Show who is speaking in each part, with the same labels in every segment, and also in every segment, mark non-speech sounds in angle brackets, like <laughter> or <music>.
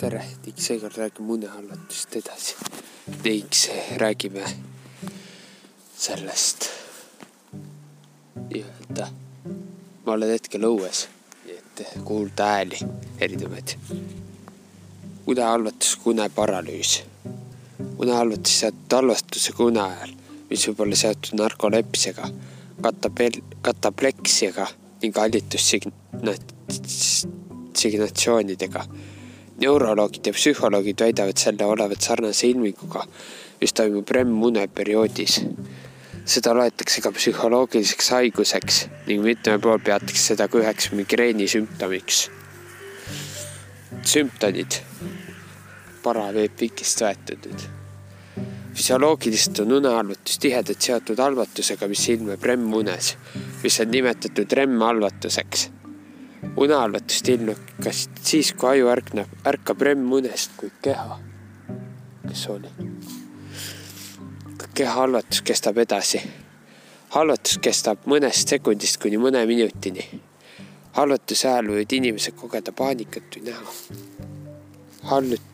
Speaker 1: ning seekord räägime unehalvatust edasi. ning räägime sellest nii-öelda, ma olen hetkel õues, nii et kuulda hääli erinevaid. unehalvatus kui uneparalüüs. unehalvatus seotud halvastusega une ajal, mis võib olla seotud narkolepsiaga, katabel-, katapleksiaga ning hallitussignatsioonidega neuroloogid ja psühholoogid väidavad selle olevat sarnase ilminguga, mis toimub REM-une perioodis. seda loetakse ka psühholoogiliseks haiguseks ning mitmel pool peatakse seda ka üheks migreeni sümptomiks. sümptomid, paraveepikist võetud füsioloogiliselt on unehalvatus tihedalt seotud halvatusega, mis ilmneb REM-unes, mis on nimetatud REM-halvatuseks unehalvatust ilmneb kas siis, kui aju ärkneb, ärkab REM-unest kui keha. kes oli? keha halvatus kestab edasi. halvatus kestab mõnest sekundist kuni mõne minutini. halvatuse ajal võivad inimesed kogeda paanikat või näha hallut-,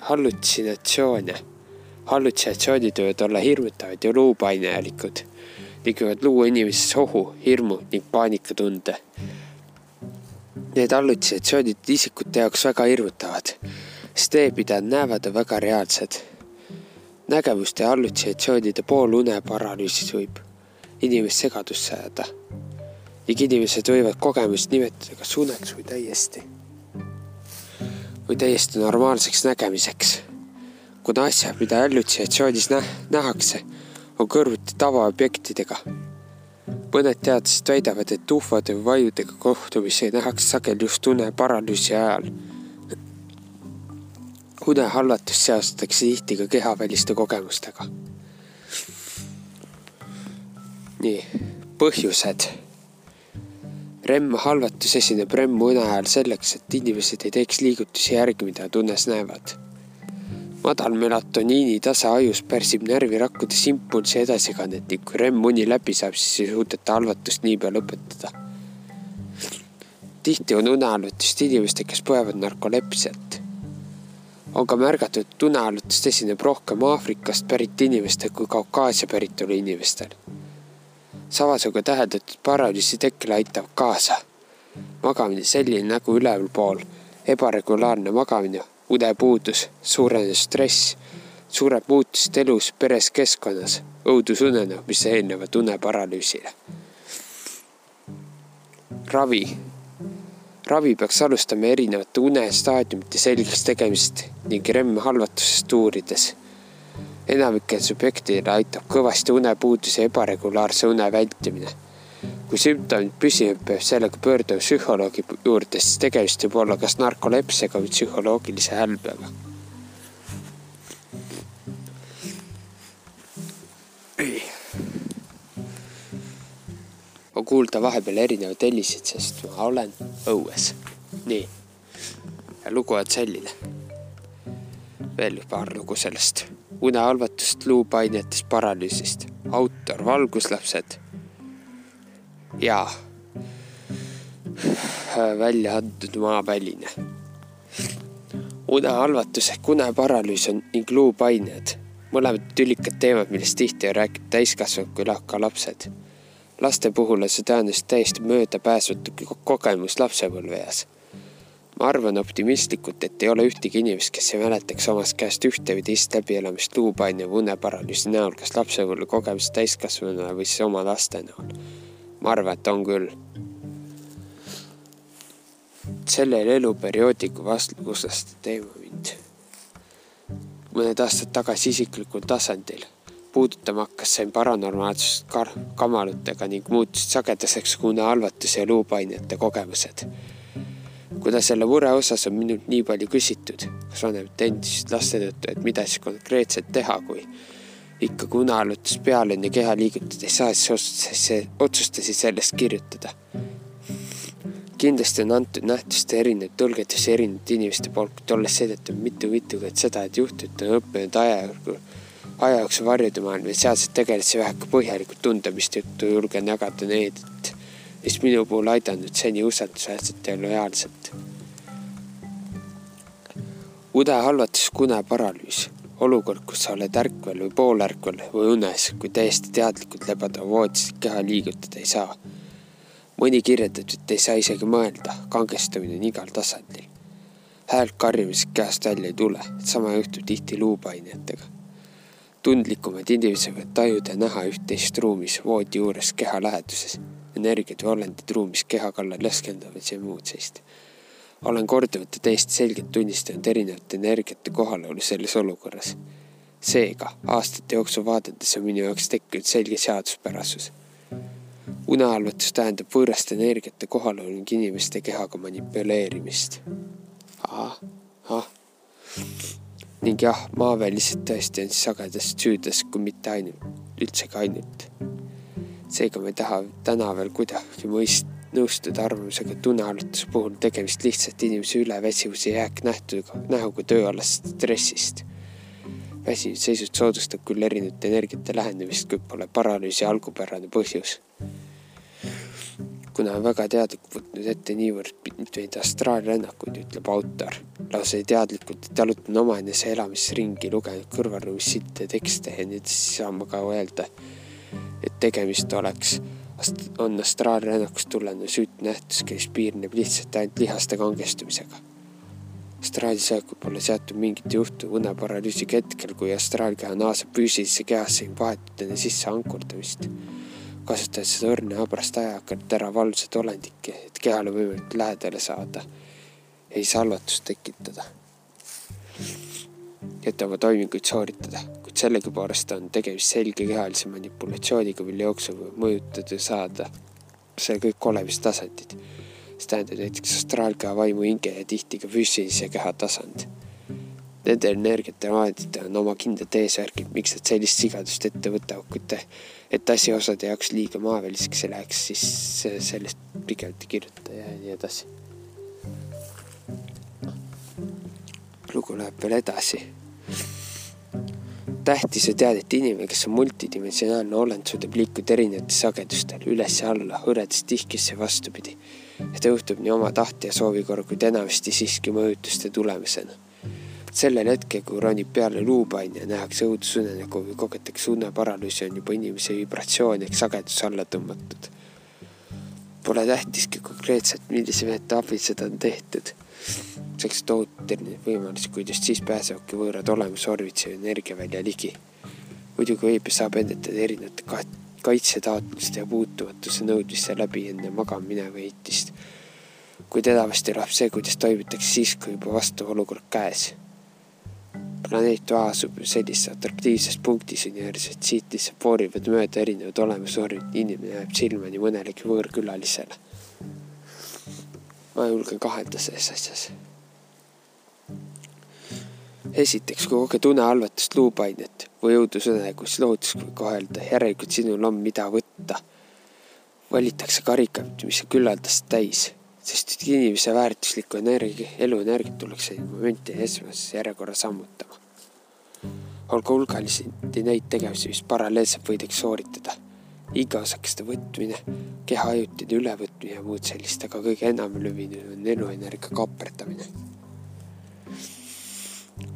Speaker 1: hallutsinatsioone. hallutsinatsioonid võivad olla hirmutavad ja luupainelikud ning võivad luua inimeses ohu, hirmu ning paanikatunde Need hallutsinatsioonid isikute jaoks väga hirmutavad, sest need, mida nad näevad, on väga reaalsed. nägemuste ja hallutsinatsioonide poolune paralüüsis võib inimest segadusse ajada ning inimesed võivad kogemust nimetada kas uneks või täiesti, või täiesti normaalseks nägemiseks. kuna asjad, mida hallutsionatsioonis nä nähakse, on kõrvuti tavaobjektidega mõned teadlased väidavad, et ufode või vajudega kohtumisi nähakse sageli just uneparalüüsi ajal. unehalvatust seostatakse tihti ka kehaväliste kogemustega. nii, põhjused. REM-halvatus esineb REM-une ajal selleks, et inimesed ei teeks liigutusi järgi, mida nad unes näevad madal melatoniini tase ajus pärsib närvirakkudes impulsi edasikannet ning kui REM-uni läbi saab, siis ei suudeta halvatust niipea lõpetada. tihti on unehalvatust inimestel, kes põevad narkolepsiat. on ka märgatud, et unehalvatust esineb rohkem Aafrikast pärit inimestel kui Kaukaasia päritolu inimestel. samas on ka täheldatud paralüüsi tekkele aitab kaasa magamine selline nägu ülevalpool, ebaregulaarne magamine unepuudus, suurenev stress, suured muutused elus, peres, keskkonnas, õudusunenäod, mis eelnevad uneparalüüsile. ravi. ravi peaks alustama erinevate unestaadiumite selgeks tegemist ning REM-halvatusest uurides. enamikel subjektidel aitab kõvasti unepuuduse ebaregulaarse une vältimine kui sümptomid püsivad, peab sellega pöörduma psühholoogi juurde, sest tegemist võib olla kas narkolepsiaga või psühholoogilise hälbega. on kuulda vahepeal erinevaid helisid, sest ma olen õues. nii, ja lugu on selline. veel paar lugu sellest unehalvatust, luupainetest, paralüüsist. autor Valguslapsed ja välja antud maaväline. unehalvatus ehk uneparalüüs on ning luupained, mõlemad tülikad teemad, millest tihti on rääkinud täiskasvanud kui ka lapsed. laste puhul on see tõenäoliselt täiesti möödapääsmatu kogemus lapsepõlveeas. ma arvan optimistlikult, et ei ole ühtegi inimest, kes ei mäletaks omast käest ühte või teist läbielamist luupaine või uneparalüüsi näol, kas lapsepõlve kogemust täiskasvanuna või siis oma laste näol ma arvan, et on küll. sellel eluperioodil, kui vastlukuslaste teema mind mõned aastad tagasi isiklikul tasandil puudutama hakkas, sain paranormaalsust kamalutega ning muutusid sagedaseks unehalvatuse ja luupainete kogemused. kuna selle mure osas on minult nii palju küsitud, kas vanemate endist laste tõttu, et mida siis konkreetselt teha, kui ikkagi unehallutus peale enne keha liigutada ei saa, siis otsustasin sellest kirjutada. kindlasti on antud nähtuste erinev tõlgendusi erinevate inimeste poolt, olles seetõttu mitu-mitu korda seda, et juhtud on õppinud aja, aja jooksul varjude maailma ja sealsed tegelasi väheke põhjalikult tundemist juttu julgen jagada need, et mis minu puhul aidanud seni usaldusväärselt ja lojaalselt une halvatus kui uneparalüüs, olukord, kus sa oled ärkvel või poolärkvel või unes, kui täiesti teadlikult lebada voodis keha liigutada ei saa. mõni kirjeldab, et ei saa isegi mõelda, kangestumine on igal tasandil. häält karjumisest kehast välja ei tule, sama juhtub tihti luupainetega. tundlikumad inimesed võivad tajuda ja näha üht-teist ruumis voodi juures keha läheduses, energiat või olendid ruumis keha kallal leskendamas ja muud sellist olen korduvalt ja täiesti selgelt tunnistanud erinevate energiate kohalolu selles olukorras. seega aastate jooksul vaadates on minu jaoks tekkinud selge seaduspärasus. unehalvatus tähendab võõraste energiate kohalolu ning inimeste kehaga manipuleerimist. ahah, ah. ning jah, maavälised tõesti on sagedasti süüdas, kui mitte ainult, üldsegi ainult. seega ma ei taha täna veel kuidagi mõista nõustuda arvamusega, et uneharjutuse puhul tegemist lihtsalt inimese üleväsivuse jääknähtuga, näoga tööalast stressist. väsinud seisund soodustab küll erinevate energiate lähenemist, kuid pole paralüüsi algupärane põhjus. kuna on väga teadlikult võtnud ette niivõrd mitmeid astraalrännakuid, ütleb autor, lausa teadlikult jalutanud omaenese elamisringi, lugenud kõrvalruumis silte tekste ja nii edasi, saan ma ka öelda, et tegemist oleks on astraalrännakust tulenev süütnähtus, kes piirneb lihtsalt ainult lihaste kangestumisega. astraalsööku pole seatud mingit juhtu uneparalüüsiga hetkel, kui astraalkeha naaseb füüsilisse kehasse ning vahetult enne sisse ankurdamist. kasutades seda õrna habrast ajakalt ära valvsat olendikki, et kehale võimalikult lähedale saada, ei salvatust tekitada et oma toiminguid sooritada, kuid sellegipoolest on tegemist selge kehalise manipulatsiooniga, mille jooksul võib mõjutada saada see kõik olemistasandid. see tähendab näiteks astraalkeha, vaimu, hinge ja tihti ka füüsilise keha tasand. Nende energiate vahenditel on oma kindlad eesmärgid, miks nad sellist sigadust ette võtavad, kuid et asi osade jaoks liiga maaväliseks ei läheks, siis sellest pikemalt ei kirjuta ja nii edasi. lugu läheb veel edasi tähtis on teada, et inimene, kes on multidimensionaalne olend, suudab liikuda erinevatel sagedustel üles ja alla, hõredast tihkesse ja vastupidi. ja ta juhtub nii oma tahte ja soovi korral, kuid enamasti siiski mõjutuste tulemusena. sellel hetkel, kui ronib peale luupaine nähakse õudusunenägu või kogetakse uneparalüüsi, on juba inimese vibratsioon ehk sagedus alla tõmmatud. Pole tähtiski konkreetselt, millise meetodi abil seda on tehtud selleks tohutu erinevaid võimalusi, kuid just siis pääsevadki võõrad olemusorvitsi energiavälja ligi. muidugi võib ja saab ennetada erinevate kaitsetaotluste ja puutumatuse nõudmiste läbi enne magama mineva heitist. kuid enamasti läheb see, kuidas toimitakse siis, kui juba vastav olukord käes. planeet A asub sellises atraktiivses punktis universus, et siit lihtsalt voorivad mööda erinevad olemusorvid, inimene jääb silma nii mõnelegi võõrkülalisele ma julgen kahelda selles asjas esiteks, kui koged unehalvatust, luupainet või õudusunenägu, siis lohutus kohelda, järelikult sinul on, mida võtta. valitakse karikad, mis on küllaldast täis, sest inimese väärtuslikku energia, eluenergiat tuleks selline momenti esmases järjekorras ammutama. olgu hulgaliselt neid tegevusi, mis paralleelselt võidakse sooritada. Iga osakeste võtmine, keha ajutine ülevõtmine ja muud sellist, aga kõige enam levinud on eluenergia kaaperdamine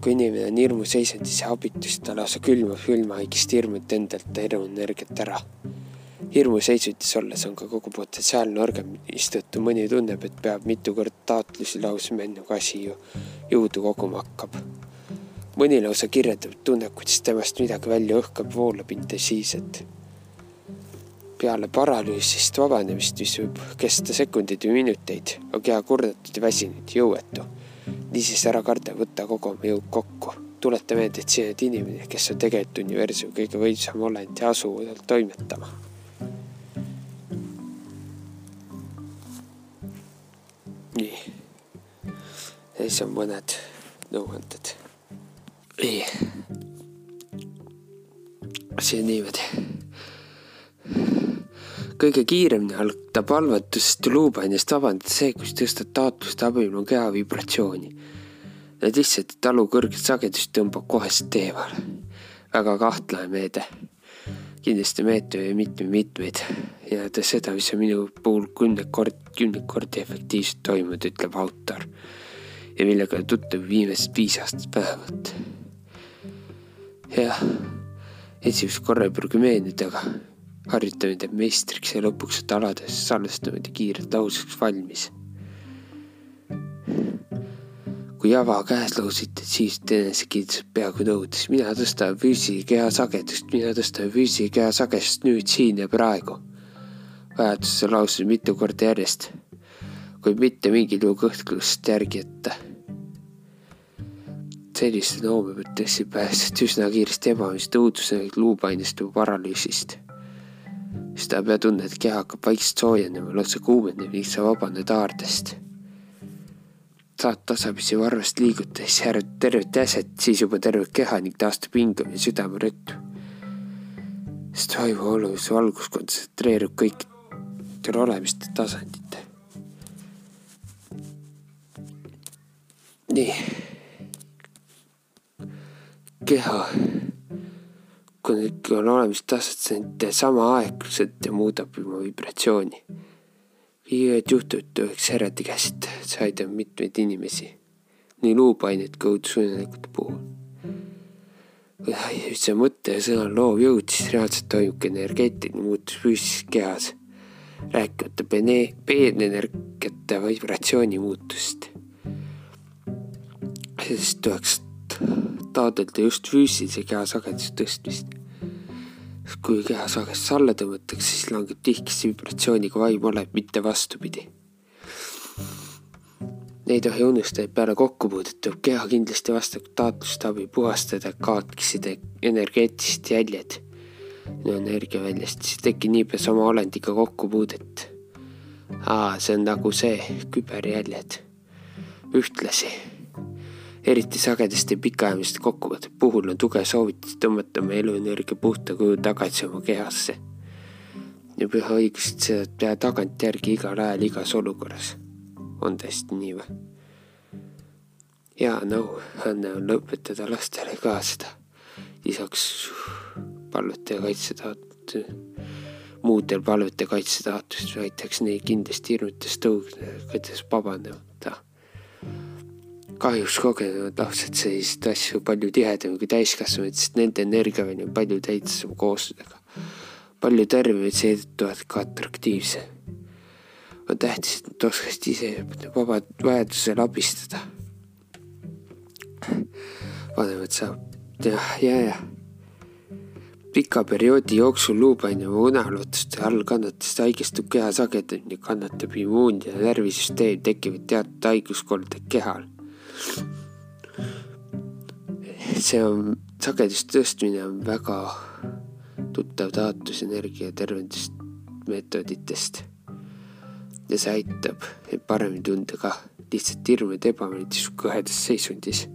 Speaker 1: kui inimene on hirmuseisundis ja abitus, ta lausa külmub külmahaigist hirmut endalt eluenergiat ära. hirmuseisundis olles on ka kogu potentsiaalne organ, mistõttu mõni tunneb, et peab mitu korda taotlusi lausma, enne kui asi ju jõudu koguma hakkab. mõni lausa kirjeldab, tunneb, kuidas temast midagi välja õhkab, voolab intensiivselt. Peale paralüüsist vabanemist, mis võib kesta sekundeid või minuteid, on keha kurnatud ja väsinud, jõuetu niisiis ära karda, võta kogu oma jõud kokku. tuleta meelde, et sina oled inimene, kes on tegelikult universumi kõige võimsam olend ja asu toimetama. nii. siis on mõned nõuanded. nii. on niimoodi kõige kiiremini algab halvatusest ja luupainest vabandada see, kus tõstad taotluste abil oma keha vibratsiooni. Lihtsalt talu kõrget sagedust tõmbab kohest eemale. väga kahtlane meede. kindlasti meetmeid mitmeid-mitmeid ja ta seda, mis on minu puhul kümneid kordi, kümneid kordi efektiivselt toimunud, ütleb autor. ja millega olen tuttav viimased viis aastat vähemalt. jah, esimest korra ei pruugi meenuda, aga harjutamine teeb meistriks ja lõpuks oled alades salvestanud ja kiirelt lauseks valmis. kui java käes lausitad, siis enesekindlus peaaegu nõudis, mina tõstan füüsilise keha sagedust, mina tõstan füüsilise keha sagedust nüüd, siin ja praegu. vajaduse laususin mitu korda järjest, kuid mitte mingil juhul kõhklust järgi jätta selliste noomimõttesse pääsed üsna kiiresti ebamist õudusega luupainest või paralüüsist siis ta pea tundma, et keha hakkab vaikselt soojenema, lausa kuumeneb ning sa vabaned haardest. saad tasapisi varvast liigutades järjest tervet jäset, siis juba tervet keha ning taastub hingamine südamerütm. sest vaimu olulise valgus kontsentreerub kõikidel olemiste tasanditel. nii. keha kui ikka on olemas tasand samaaegselt ja muudab oma vibratsiooni. viied juhtud tohiks hereti käest, see aitab mitmeid inimesi, nii luupainet kui õudusunenägude puhul. kui see mõte ja sõna loov jõud, siis reaalselt toimubki energeetiline muutus füüsilises kehas, rääkimata peenenergiate vibratsiooni muutust. sellest tuleks taotleda just füüsilise keha sageduse tõstmist. kui keha sagedust alla tõmmatakse, siis langeb tihkesse vibratsiooniga vaim oleb, mitte vastupidi. ei tohi unustada, et peale kokkupuudet tuleb keha kindlasti vastavalt taotluste abil puhastada kaotksid energeetilised jäljed no energiaväljast, siis tekib niipea sama olendiga kokkupuudet. aa, see on nagu see, küberjäljed. ühtlasi eriti sagedasti pikaajaliste kokkuvõtte puhul on tugev soovitus tõmmata oma eluenergia puhta kuju tagasi oma kehasse. ja püha õigust seda teha tagantjärgi igal ajal igas olukorras. on tõesti nii või? hea nõuanne on lõpetada lastele ka seda. lisaks palvete ja kaitsetaotlus, muudel palvete kaitsetaotlust aitaks neid kindlasti hirmutest tõugades vabaneda kahjuks kogenud lapsed selliseid asju palju tihedamini kui täiskasvanud, sest nende energiaväli on palju täitsam kooslusega. palju tervemaid, seetõttu ka atraktiivsem. on tähtis, et nad oskaksid ise vaba vajadusel abistada. vanemad saab jah, ja, ja pika perioodi jooksul luupaine oma unealutuste all kannatades haigestub keha sagedamini, kannatab immuun- ja närvisüsteem, tekivad teatud haiguskolded kehal see on, sageduse tõstmine on väga tuttav taotlusenergia tervendusmeetoditest. ja see aitab paremini tunda ka lihtsalt hirmu ja ebameeldivust kõhedas seisundis,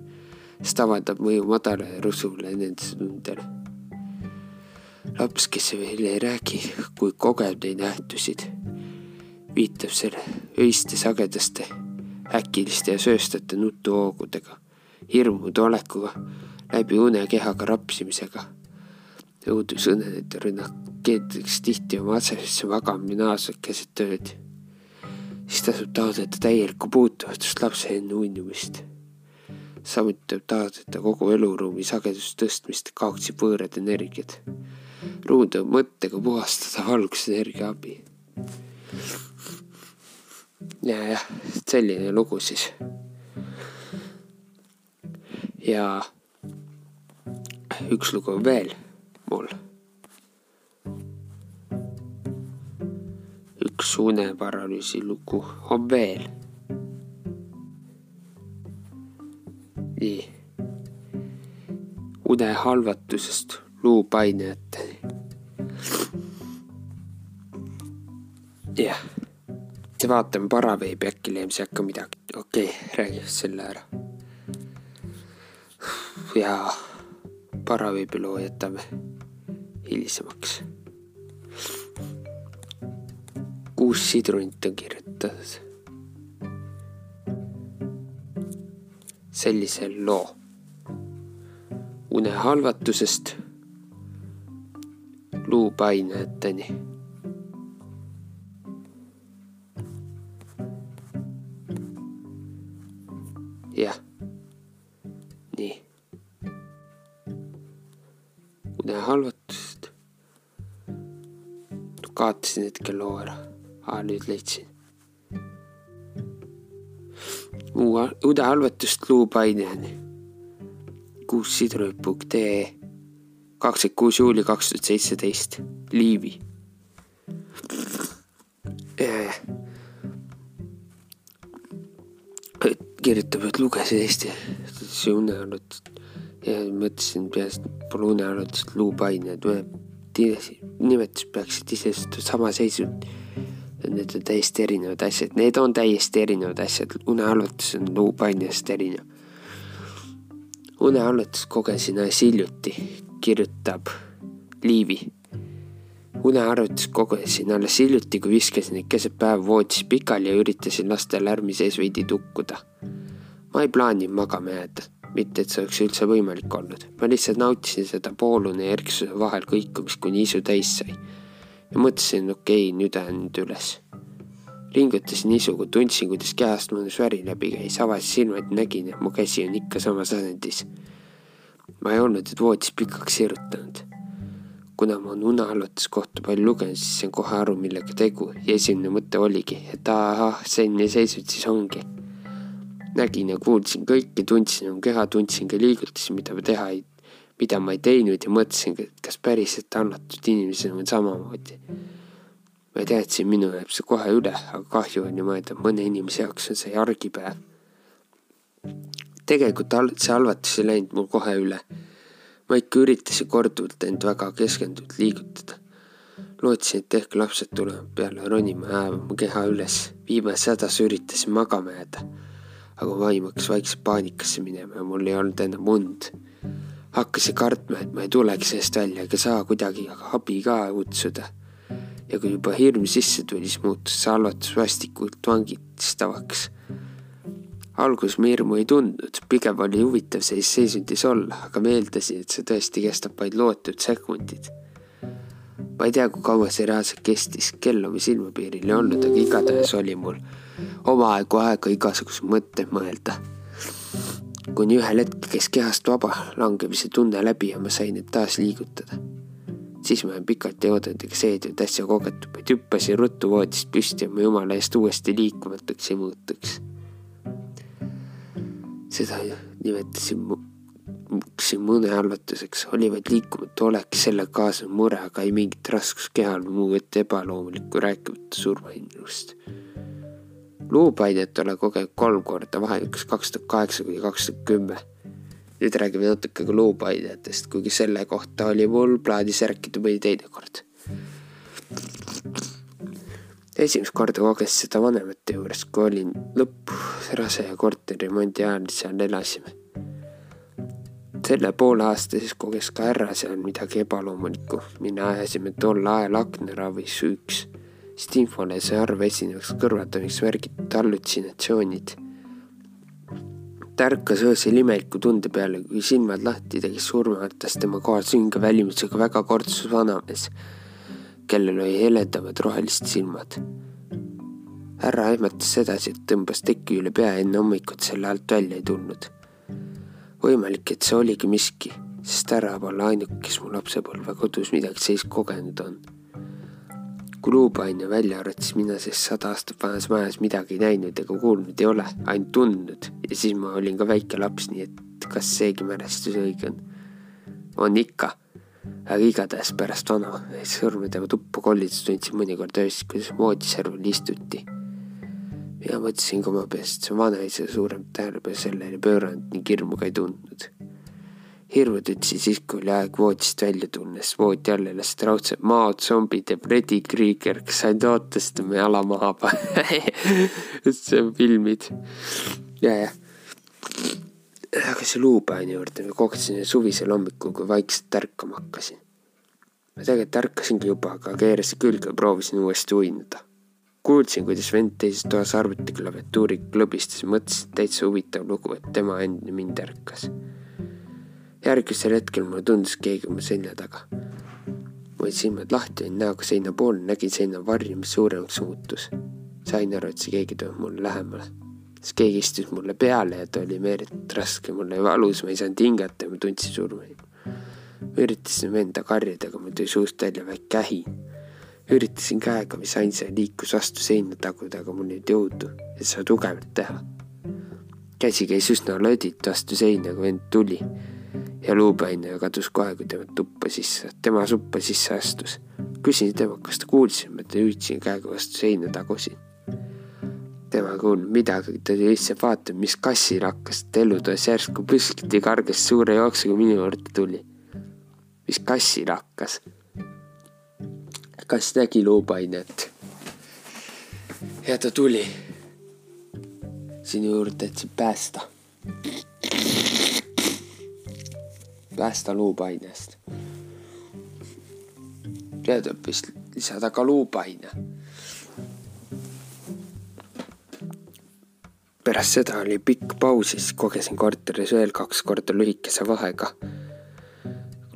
Speaker 1: sest avaldab mõju madalale rusule enesetundele. laps, kes veel ei räägi, kui kogeb neid nähtusid, viitab selle öiste sagedaste äkiliste ja sööstate nutuhoogudega, hirmude olekuga, läbi une kehaga rapsimisega. õudusõnede rünnak keeldaks tihti oma asesesse magama naasvad keset ööd. siis tasub taotleda täielikku puutumatust lapse enne uinumist. samuti tuleb taotleda kogu eluruumi sageduse tõstmist, kaoksid võõrad energiad. ruum tuleb mõttega puhastada valgusenergia abil ja jah, selline lugu siis. ja üks lugu veel mul. üks uneparalüüsi lugu on veel. nii. unehalvatusest luupainajateni. jah yeah ja vaatame paraveebi, äkki leiame sealt ka midagi. okei okay,, räägi selle ära. ja paraveebi loo jätame hilisemaks. kuus sidrunit on kirjutatud. sellise loo unehalvatusest luupainajateni kaotasin hetkel ära. aa, nüüd leidsin. unehalvatust luupaineni. kuus sidrupukk.ee kakskümmend kuus juuli kaks tuhat seitseteist, Liivi. kirjutab, et lugesin Eesti unearvutust ja mõtlesin peast, pole unearvutust luupained, nimetus peaksid iseenesest sama seisund. Need on täiesti erinevad asjad, need on täiesti erinevad asjad, unearvutus on luupainest erinev. unearvutust kogesin alles hiljuti, kirjutab Liivi unearvutus kogesin alles hiljuti, kui viskasin neid keset päeva voodis pikali ja üritasin lasta lärmi sees veidi tukkuda ma ei plaaninud magama jääda, mitte et see oleks üldse võimalik olnud, ma lihtsalt nautisin seda poolune ja erksuse vahel kõikumist, kuni isu täis sai. ja mõtlesin, okei okay,, nüüd lähen nüüd üles. ringutasin isuga, tundsin, kuidas kehast mõnus väri läbi käis, avasin silmad ja nägin, et mu käsi on ikka samas asendis. ma ei olnud nüüd voodis pikaks sirutanud. kuna ma olen unehalvatus kohta palju lugenud, siis sain kohe aru, millega tegu ja esimene mõte oligi, et ahah, selline seisund siis ongi nägin ja kuulsin kõike, tundsin oma keha, tundsin ka liigutusi, mida ma teha ei, mida ma ei teinud ja mõtlesin, et kas päriselt annatud inimesel on samamoodi. ma teadsin, minul läheb see kohe üle, aga kahju on ju mõelda, mõne inimese jaoks on see argipäev. tegelikult see halvatus ei läinud mul kohe üle. ma ikka üritasin korduvalt end väga keskenduvalt liigutada lootsin, et ehk lapsed tulevad peale ronima, häävama keha üles. viimase hädas üritasin magama jääda aga vaim hakkas vaikselt paanikasse minema ja mul ei olnud enam und. hakkasin kartma, et ma ei tuleks sellest välja ega saa kuidagi abi ka kutsuda. ja kui juba hirm sisse tuli, siis muutus see halvatus vastikult vangistavaks. alguses ma hirmu ei tundnud, pigem oli huvitav sellises seisundis olla, aga ma eeldasin, et see tõesti kestab vaid loetud sekundid ma ei tea, kui kaua see reaalselt kestis, kell on silmapiiril ei olnud, aga igatahes oli mul omaaegu aega igasuguseid mõtteid mõelda. kuni ühel hetkel käis kehast vaba langemise tunne läbi ja ma sain end taas liigutada. siis ma pikalt ei oodanud ega seedinud äsja kogetud, vaid hüppasin ruttu voodist püsti ja ma jumala eest uuesti liikumatuks ei muutuks. seda nimetasin siin mõne halvatuseks oli vaid liikumatu olek, sellega kaasnev mure, aga ei mingit raskust kehal muu ette ebaloomulikku, rääkimata surmahinnust luupaidet olen kogenud kolm korda, vahemikus kaks tuhat kaheksa kuni kaks tuhat kümme. nüüd räägime natuke ka luupaidetest, kuigi selle kohta oli mul plaanis rääkida mõni teine kord. esimest korda kogesin seda vanemate juures, kui olin lõpprase ja korteriremondi ajal seal elasime. selle poole aasta siis koges ka härra seal midagi ebaloomulikku, mille ajasime tol ajal aknaravis üks Stimfole see arv esinevaks kõrvaldamiseks märgitud hallutsinatsioonid. ta ärkas öösel imeliku tunde peale, kui silmad lahti tegi surmatas tema kohal sünge välimusega väga kortsus vanamees, kellel oli heledamad rohelised silmad. härra ehmatas edasi, et tõmbas teki üle pea enne hommikut selle alt välja ei tulnud. võimalik, et see oligi miski, sest härra pole ainuke, kes mu lapsepõlve kodus midagi sellist kogenud on kui luupaine välja arvates mina sellest sada aastat vanas majas midagi näinud ega kuulnud ei ole, ainult tundnud ja siis ma olin ka väike laps, nii et kas seegi mälestus õige on? on ikka, aga igatahes pärast vana sõrmede tuppa kollides tundsin mõnikord öösel, kuidas voodiserval istuti. mina mõtlesin ka oma peast, see vanaisa suuremat tähelepanu sellele pööranud ning hirmu ka ei tundnud hirmu tundsin siis, kui oli aeg voodist välja tulla, sest voodi all elasid raudsed maod, zombid ja Freddy Krieger, kes ootas, et me jala maha pane <laughs> see on filmid. ja, jah. aga see luupaani juurde, ma kogesin suvisel hommikul, kui vaikselt ärkama hakkasin. ma tegelikult ärkasingi juba, aga keerasin külge ja proovisin uuesti uinuda. kuulsin, kuidas vend teises toas arvuti klaviatuuri klõbistas ja mõtlesin, et täitsa huvitav lugu, et tema enne mind ärkas järgmisel hetkel mulle tundus keegi mu selja taga. ma olin silmad lahti, olin näoga seina poole, nägin seina varju, mis suuremaks muutus. sain aru, et see keegi tuleb mulle lähemale. siis keegi istus mulle peale ja ta oli meeletult raske, mul oli valus, ma ei saanud hingata ma tundsin surma. ma üritasin venda karjuda, aga mul tuli suust välja väike kähi. üritasin käega, mis sain, see liikus vastu seina taguda, aga mul ei olnud jõudu, et seda tugevalt teha. käsi käis üsna lödit vastu seina, kui vend tuli ja luupaine kadus kohe, kui tema tuppa sisse, tema suppa sisse astus. küsin temalt, kas ta kuulis, ma hüüdsin käega vastu seina tagusin tema ei kuulnud midagi, ta oli lihtsalt vaatanud, mis kassil hakkas, et ellu tões järsku püskiti, kargas suure jooksuga minu juurde tuli. mis kassil hakkas? kass nägi luupainet. ja ta tuli sinu juurde, et sind päästa. Päästa luupainest. tuleb vist lisada ka luupaine pärast seda oli pikk paus siis kogesin korteris veel kaks korda lühikese vahega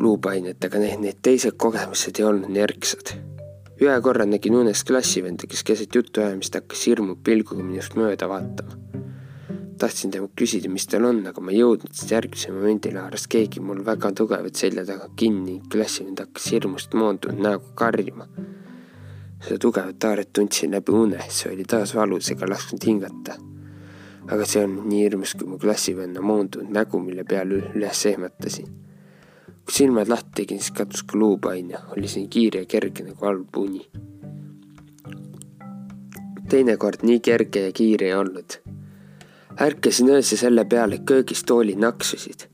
Speaker 1: luupainetega, need, need teised kogemused ei olnud nii ärksad. ühe korra nägin unes klassivenda, kes keset jutuajamist hakkas hirmu pilguga minust mööda vaatama. Tahtsin temalt küsida, mis tal on, aga ma ei jõudnud, sest järgmisel momendil haaras keegi mul väga tugevalt selja taga kinni ning klassivend hakkas hirmust moondunud näoga karjuma. seda tugevat haaret tundsin läbi une, see oli taas valus ega lasknud hingata aga see on nii hirmus kui mu klassivenna moondunud nägu, mille peale üles ehmatasin. kui silmad lahti tegin, siis kadus ka luupain ja oli siin kiire ja kerge nagu halb uni. teinekord nii kerge ja kiire ei olnud. Ärkasin öösel selle peale, et köögis toolid naksusid.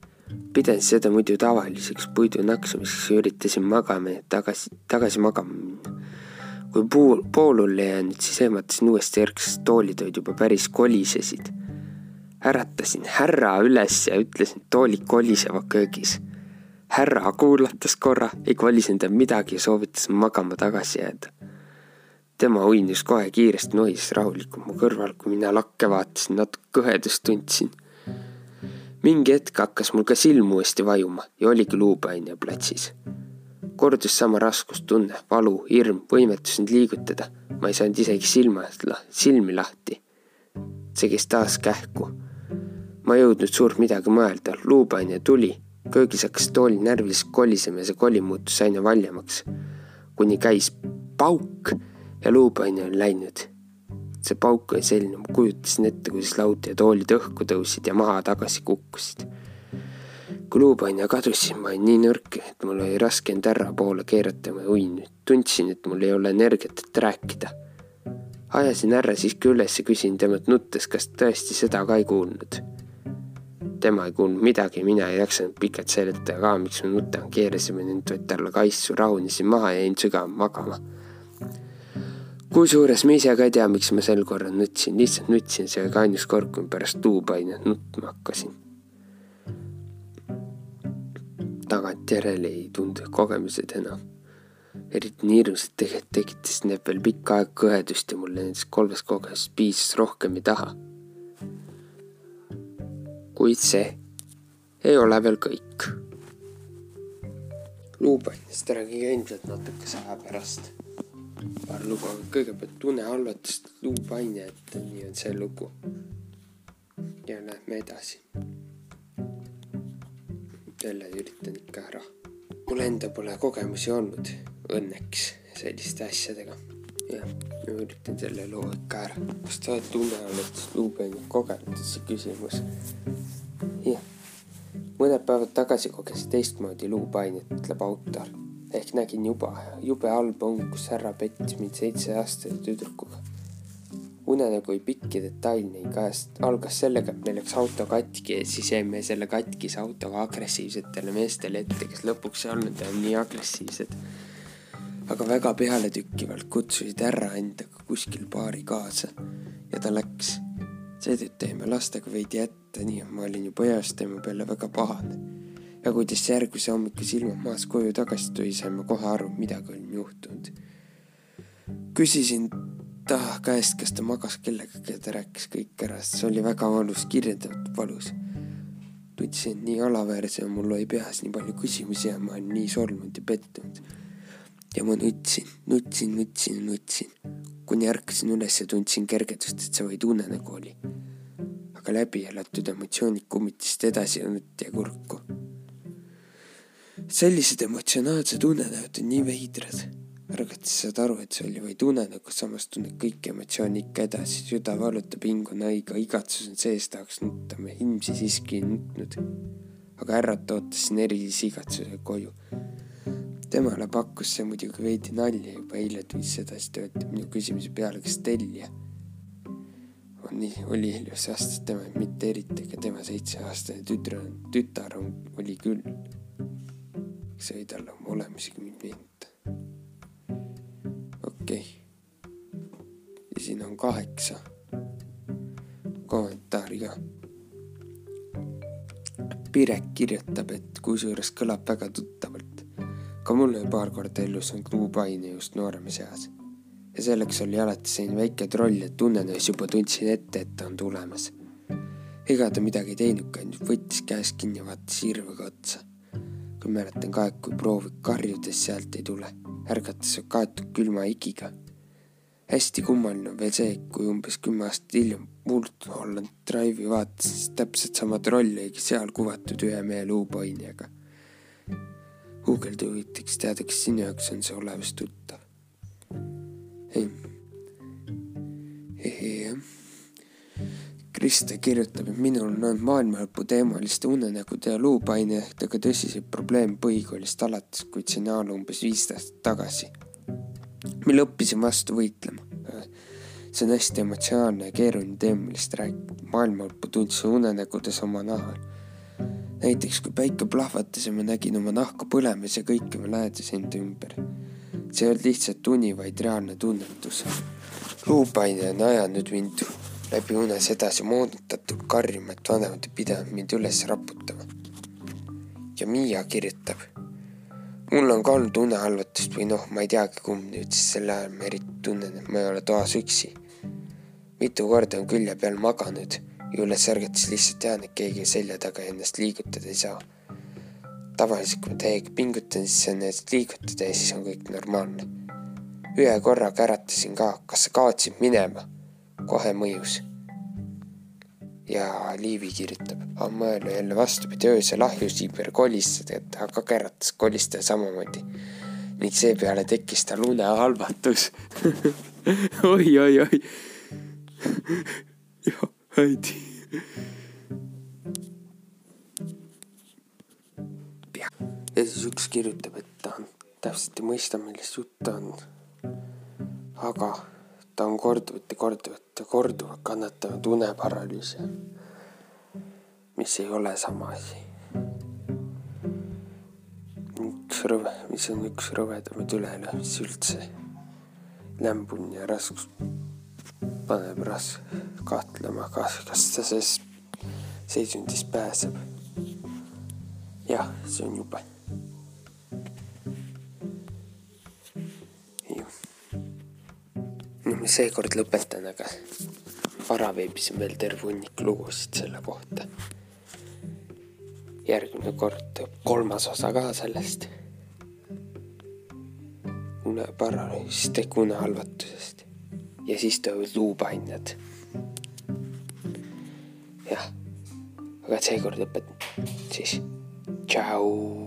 Speaker 1: pidasin seda muidu tavaliseks puidu naksumiseks ja üritasin magama ja tagasi, tagasi magama minna kui pool, poolule jäänud, siis ehmatasin uuesti järgsest toolid olid juba päris kolisesid. äratasin härra üles ja ütlesin, toolid kolisevad köögis. härra kuulatas korra, ei kolisenud midagi ja soovitas magama tagasi jääda. Tema uinus kohe kiiresti nohises rahulikult mu kõrval, kui mina lakke vaatasin, natuke kõhedust tundsin. mingi hetk hakkas mul ka silm uuesti vajuma ja oligi luupaine platsis kordus sama raskustunne, valu, hirm, võimetus end liigutada. ma ei saanud isegi silma, silmi lahti. see käis taas kähku. ma ei jõudnud suurt midagi mõelda, luupaine tuli, köögis hakkas toolil närviliselt kolisema ja see kolim muutus aina valjemaks. kuni käis pauk ja luupaine oli läinud. see pauk oli selline, ma kujutasin ette, kuidas laud ja toolid õhku tõusid ja maha tagasi kukkusid kui luupaine kadus, siis ma olin nii nõrk, et mul oli raske end ära poole keerata ma uin. tundsin, et mul ei ole energiat, et rääkida. ajasin härra siiski üles ja küsin temalt nuttes, kas tõesti seda ka ei kuulnud. tema ei kuulnud midagi, mina ei jaksanud pikalt seletada ka, miks ma nutan, keerasime nüüd võtta alla kaisu, rahunesin maha ja jäin sügavalt magama. Kusjuures ma ise ka ei tea, miks ma sel korral nutsin, lihtsalt nutsin, see oli ainus kord, kui ma pärast luupainet nutma hakkasin tagantjärele ei tundu kogemused enam. eriti nii hirmsad tegelikult tekitasid need veel pikka aega kõhedust ja mulle nendest kolmest kogemusest piisas rohkem ei taha. kuid see ei ole veel kõik. luupainest räägin ilmselt natukese aja pärast. Paar lugu, aga kõigepealt tunne halvatust luupaine, et nii on see lugu. ja lähme edasi jälle üritan ikka ära. mul enda pole kogemusi olnud õnneks selliste asjadega. jah, ma üritan selle loo ikka ära. kas sa oled tunne oled luupenit kogenud, see küsimus. jah, mõned päevad tagasi kogesin teistmoodi luupainet, ütleb autor. Ehk nägin juba, jube halb on, kus härra pettis mind seitse-aastase tüdrukuga unenägu oli pikk ja detailne ning ajast algas sellega, et meil läks auto katki ja siis jäime selle katkise autoga agressiivsetele meestele ette, kes lõpuks ei olnud enam nii agressiivsed. aga väga pealetükkivalt kutsusid härra endaga kuskil baari kaasa ja ta läks. seetõttu jäime lastega veidi ette, nii et ma olin juba eos tema peale väga pahane. Ja kuidas järgmise hommiku silmad maas koju tagasi tuli, saime kohe aru, midagi oli juhtunud. küsisin ta käest, kas ta magas kellegagi ja ta rääkis kõik ära, sest see oli väga valus, kirjeldatud valus. tundsin nii alaväärse ja mul oli peas nii palju küsimusi ja ma olin nii solvunud ja pettunud. ja ma nutsin, nutsin, nutsin, nutsin, kuni ärkasin üles ja tundsin kergendust, et see vaid unenägu oli. ka läbi elatud emotsioonid kummitasid edasi õnnet ja kurku. Sellised emotsionaalsed unenäod on nii veidrad. ärgates saad aru, et see oli vaid unenägu, samas tunned kõiki emotsioone ikka edasi, süda valutab, hing on haige, igatsus on sees, tahaks nutta, me ilmsi siiski ei nutnud. aga ärrata ootasin erilise igatsusega koju temale pakkus see muidugi veidi nalja, juba eile tundis edasi töötab minu küsimuse peale, kas tellija nii, oli Heljusi aastas tema mitte eriti, aga tema seitseaastane tütar, tütar on, oli küll. See oma olemusega mind meenuta. okei okay.. ja siin on kaheksa kommentaari ka. Pirek kirjutab, et kusjuures kõlab väga tuttavalt ka mul oli paar korda elus olnud luupaine just nooremas eas. ja selleks oli alati selline väike troll, et unenäos juba tundsin ette, et ta on tulemas. ega ta midagi ei teinudki, ainult võttis käest kinni ja vaatas hirmuga otsa. Kui mäletan ka, et kui proovid karjudes sealt ei tule, ärgates kaetud külma igiga. hästi kummaline on veel see, kui umbes kümme aastat hiljem Mulholland Drive'i vaatasin, täpselt sama troll oligi seal kuvatud ühe mehe luupainjaga guugeldada huvitaks teada, kas sinu jaoks on see olevus tuttav. ei. jah. Krista kirjutab, et minul on olnud maailmalõpu teemaliste unenägude ja luupainetega tõsiseid probleeme põhikoolist alates, kuid see on ajal umbes viis aastat tagasi, mil õppisin vastu võitlema. see on hästi emotsionaalne ja keeruline teema, millest rääkida. maailmalõppu tundsin unenägudes oma nahal näiteks kui päike plahvatas ja ma nägin oma nahka põlemas ja kõike mu lähedas enda ümber. see ei olnud lihtsalt uni, vaid reaalne tunnetus. luupaine on ajanud mind läbi unes edasi moonutatult karjuma, et vanemad ei pidanud mind üles raputama. ja Miia kirjutab. mul on ka olnud unehalvatust või noh, ma ei teagi, kumb nüüd siis sel ajal ma eriti tunnen, et ma ei ole toas üksi. mitu korda on külje peal maganud ja üles ärgates lihtsalt tean, et keegi selja taga ennast liigutada ei saa. tavaliselt, kui ma täiega pingutan, siis saan ennast liigutada ja siis on kõik normaalne. ühe korraga äratasin ka, kas sa kaotsid minema? Kohe mõjus. ja Liivi kirjutab, mõelda jälle vastupidi, öösel ahjus ümber kolistada, aga käratas kolistada samamoodi. ning seepeale tekkis tal unehalvatus <laughs> oi, oi, oi <laughs> jah häid. ja siis üks kirjutab, et ta täpselt ei mõista, millest juttu on. aga ta on korduvalt ja korduvalt ja korduvalt kannatanud uneparalüüsi, mis ei ole sama asi. üks rõve, mis on üks rõvedamaid ülelöömisi üldse. lämbun ja raskus paneb ras-, kahtlema, kas, kas ta sellest seisundist pääseb. jah, see on jube. Ma seekord lõpetan, aga Varaveebis on veel terve hunnik lugusid selle kohta. järgmine kord tuleb kolmas osa ka sellest. uneparalüüsist ehk unehalvatusest ja siis tulevad luupainjad. jah, aga seekord lõpetan siis. tšau.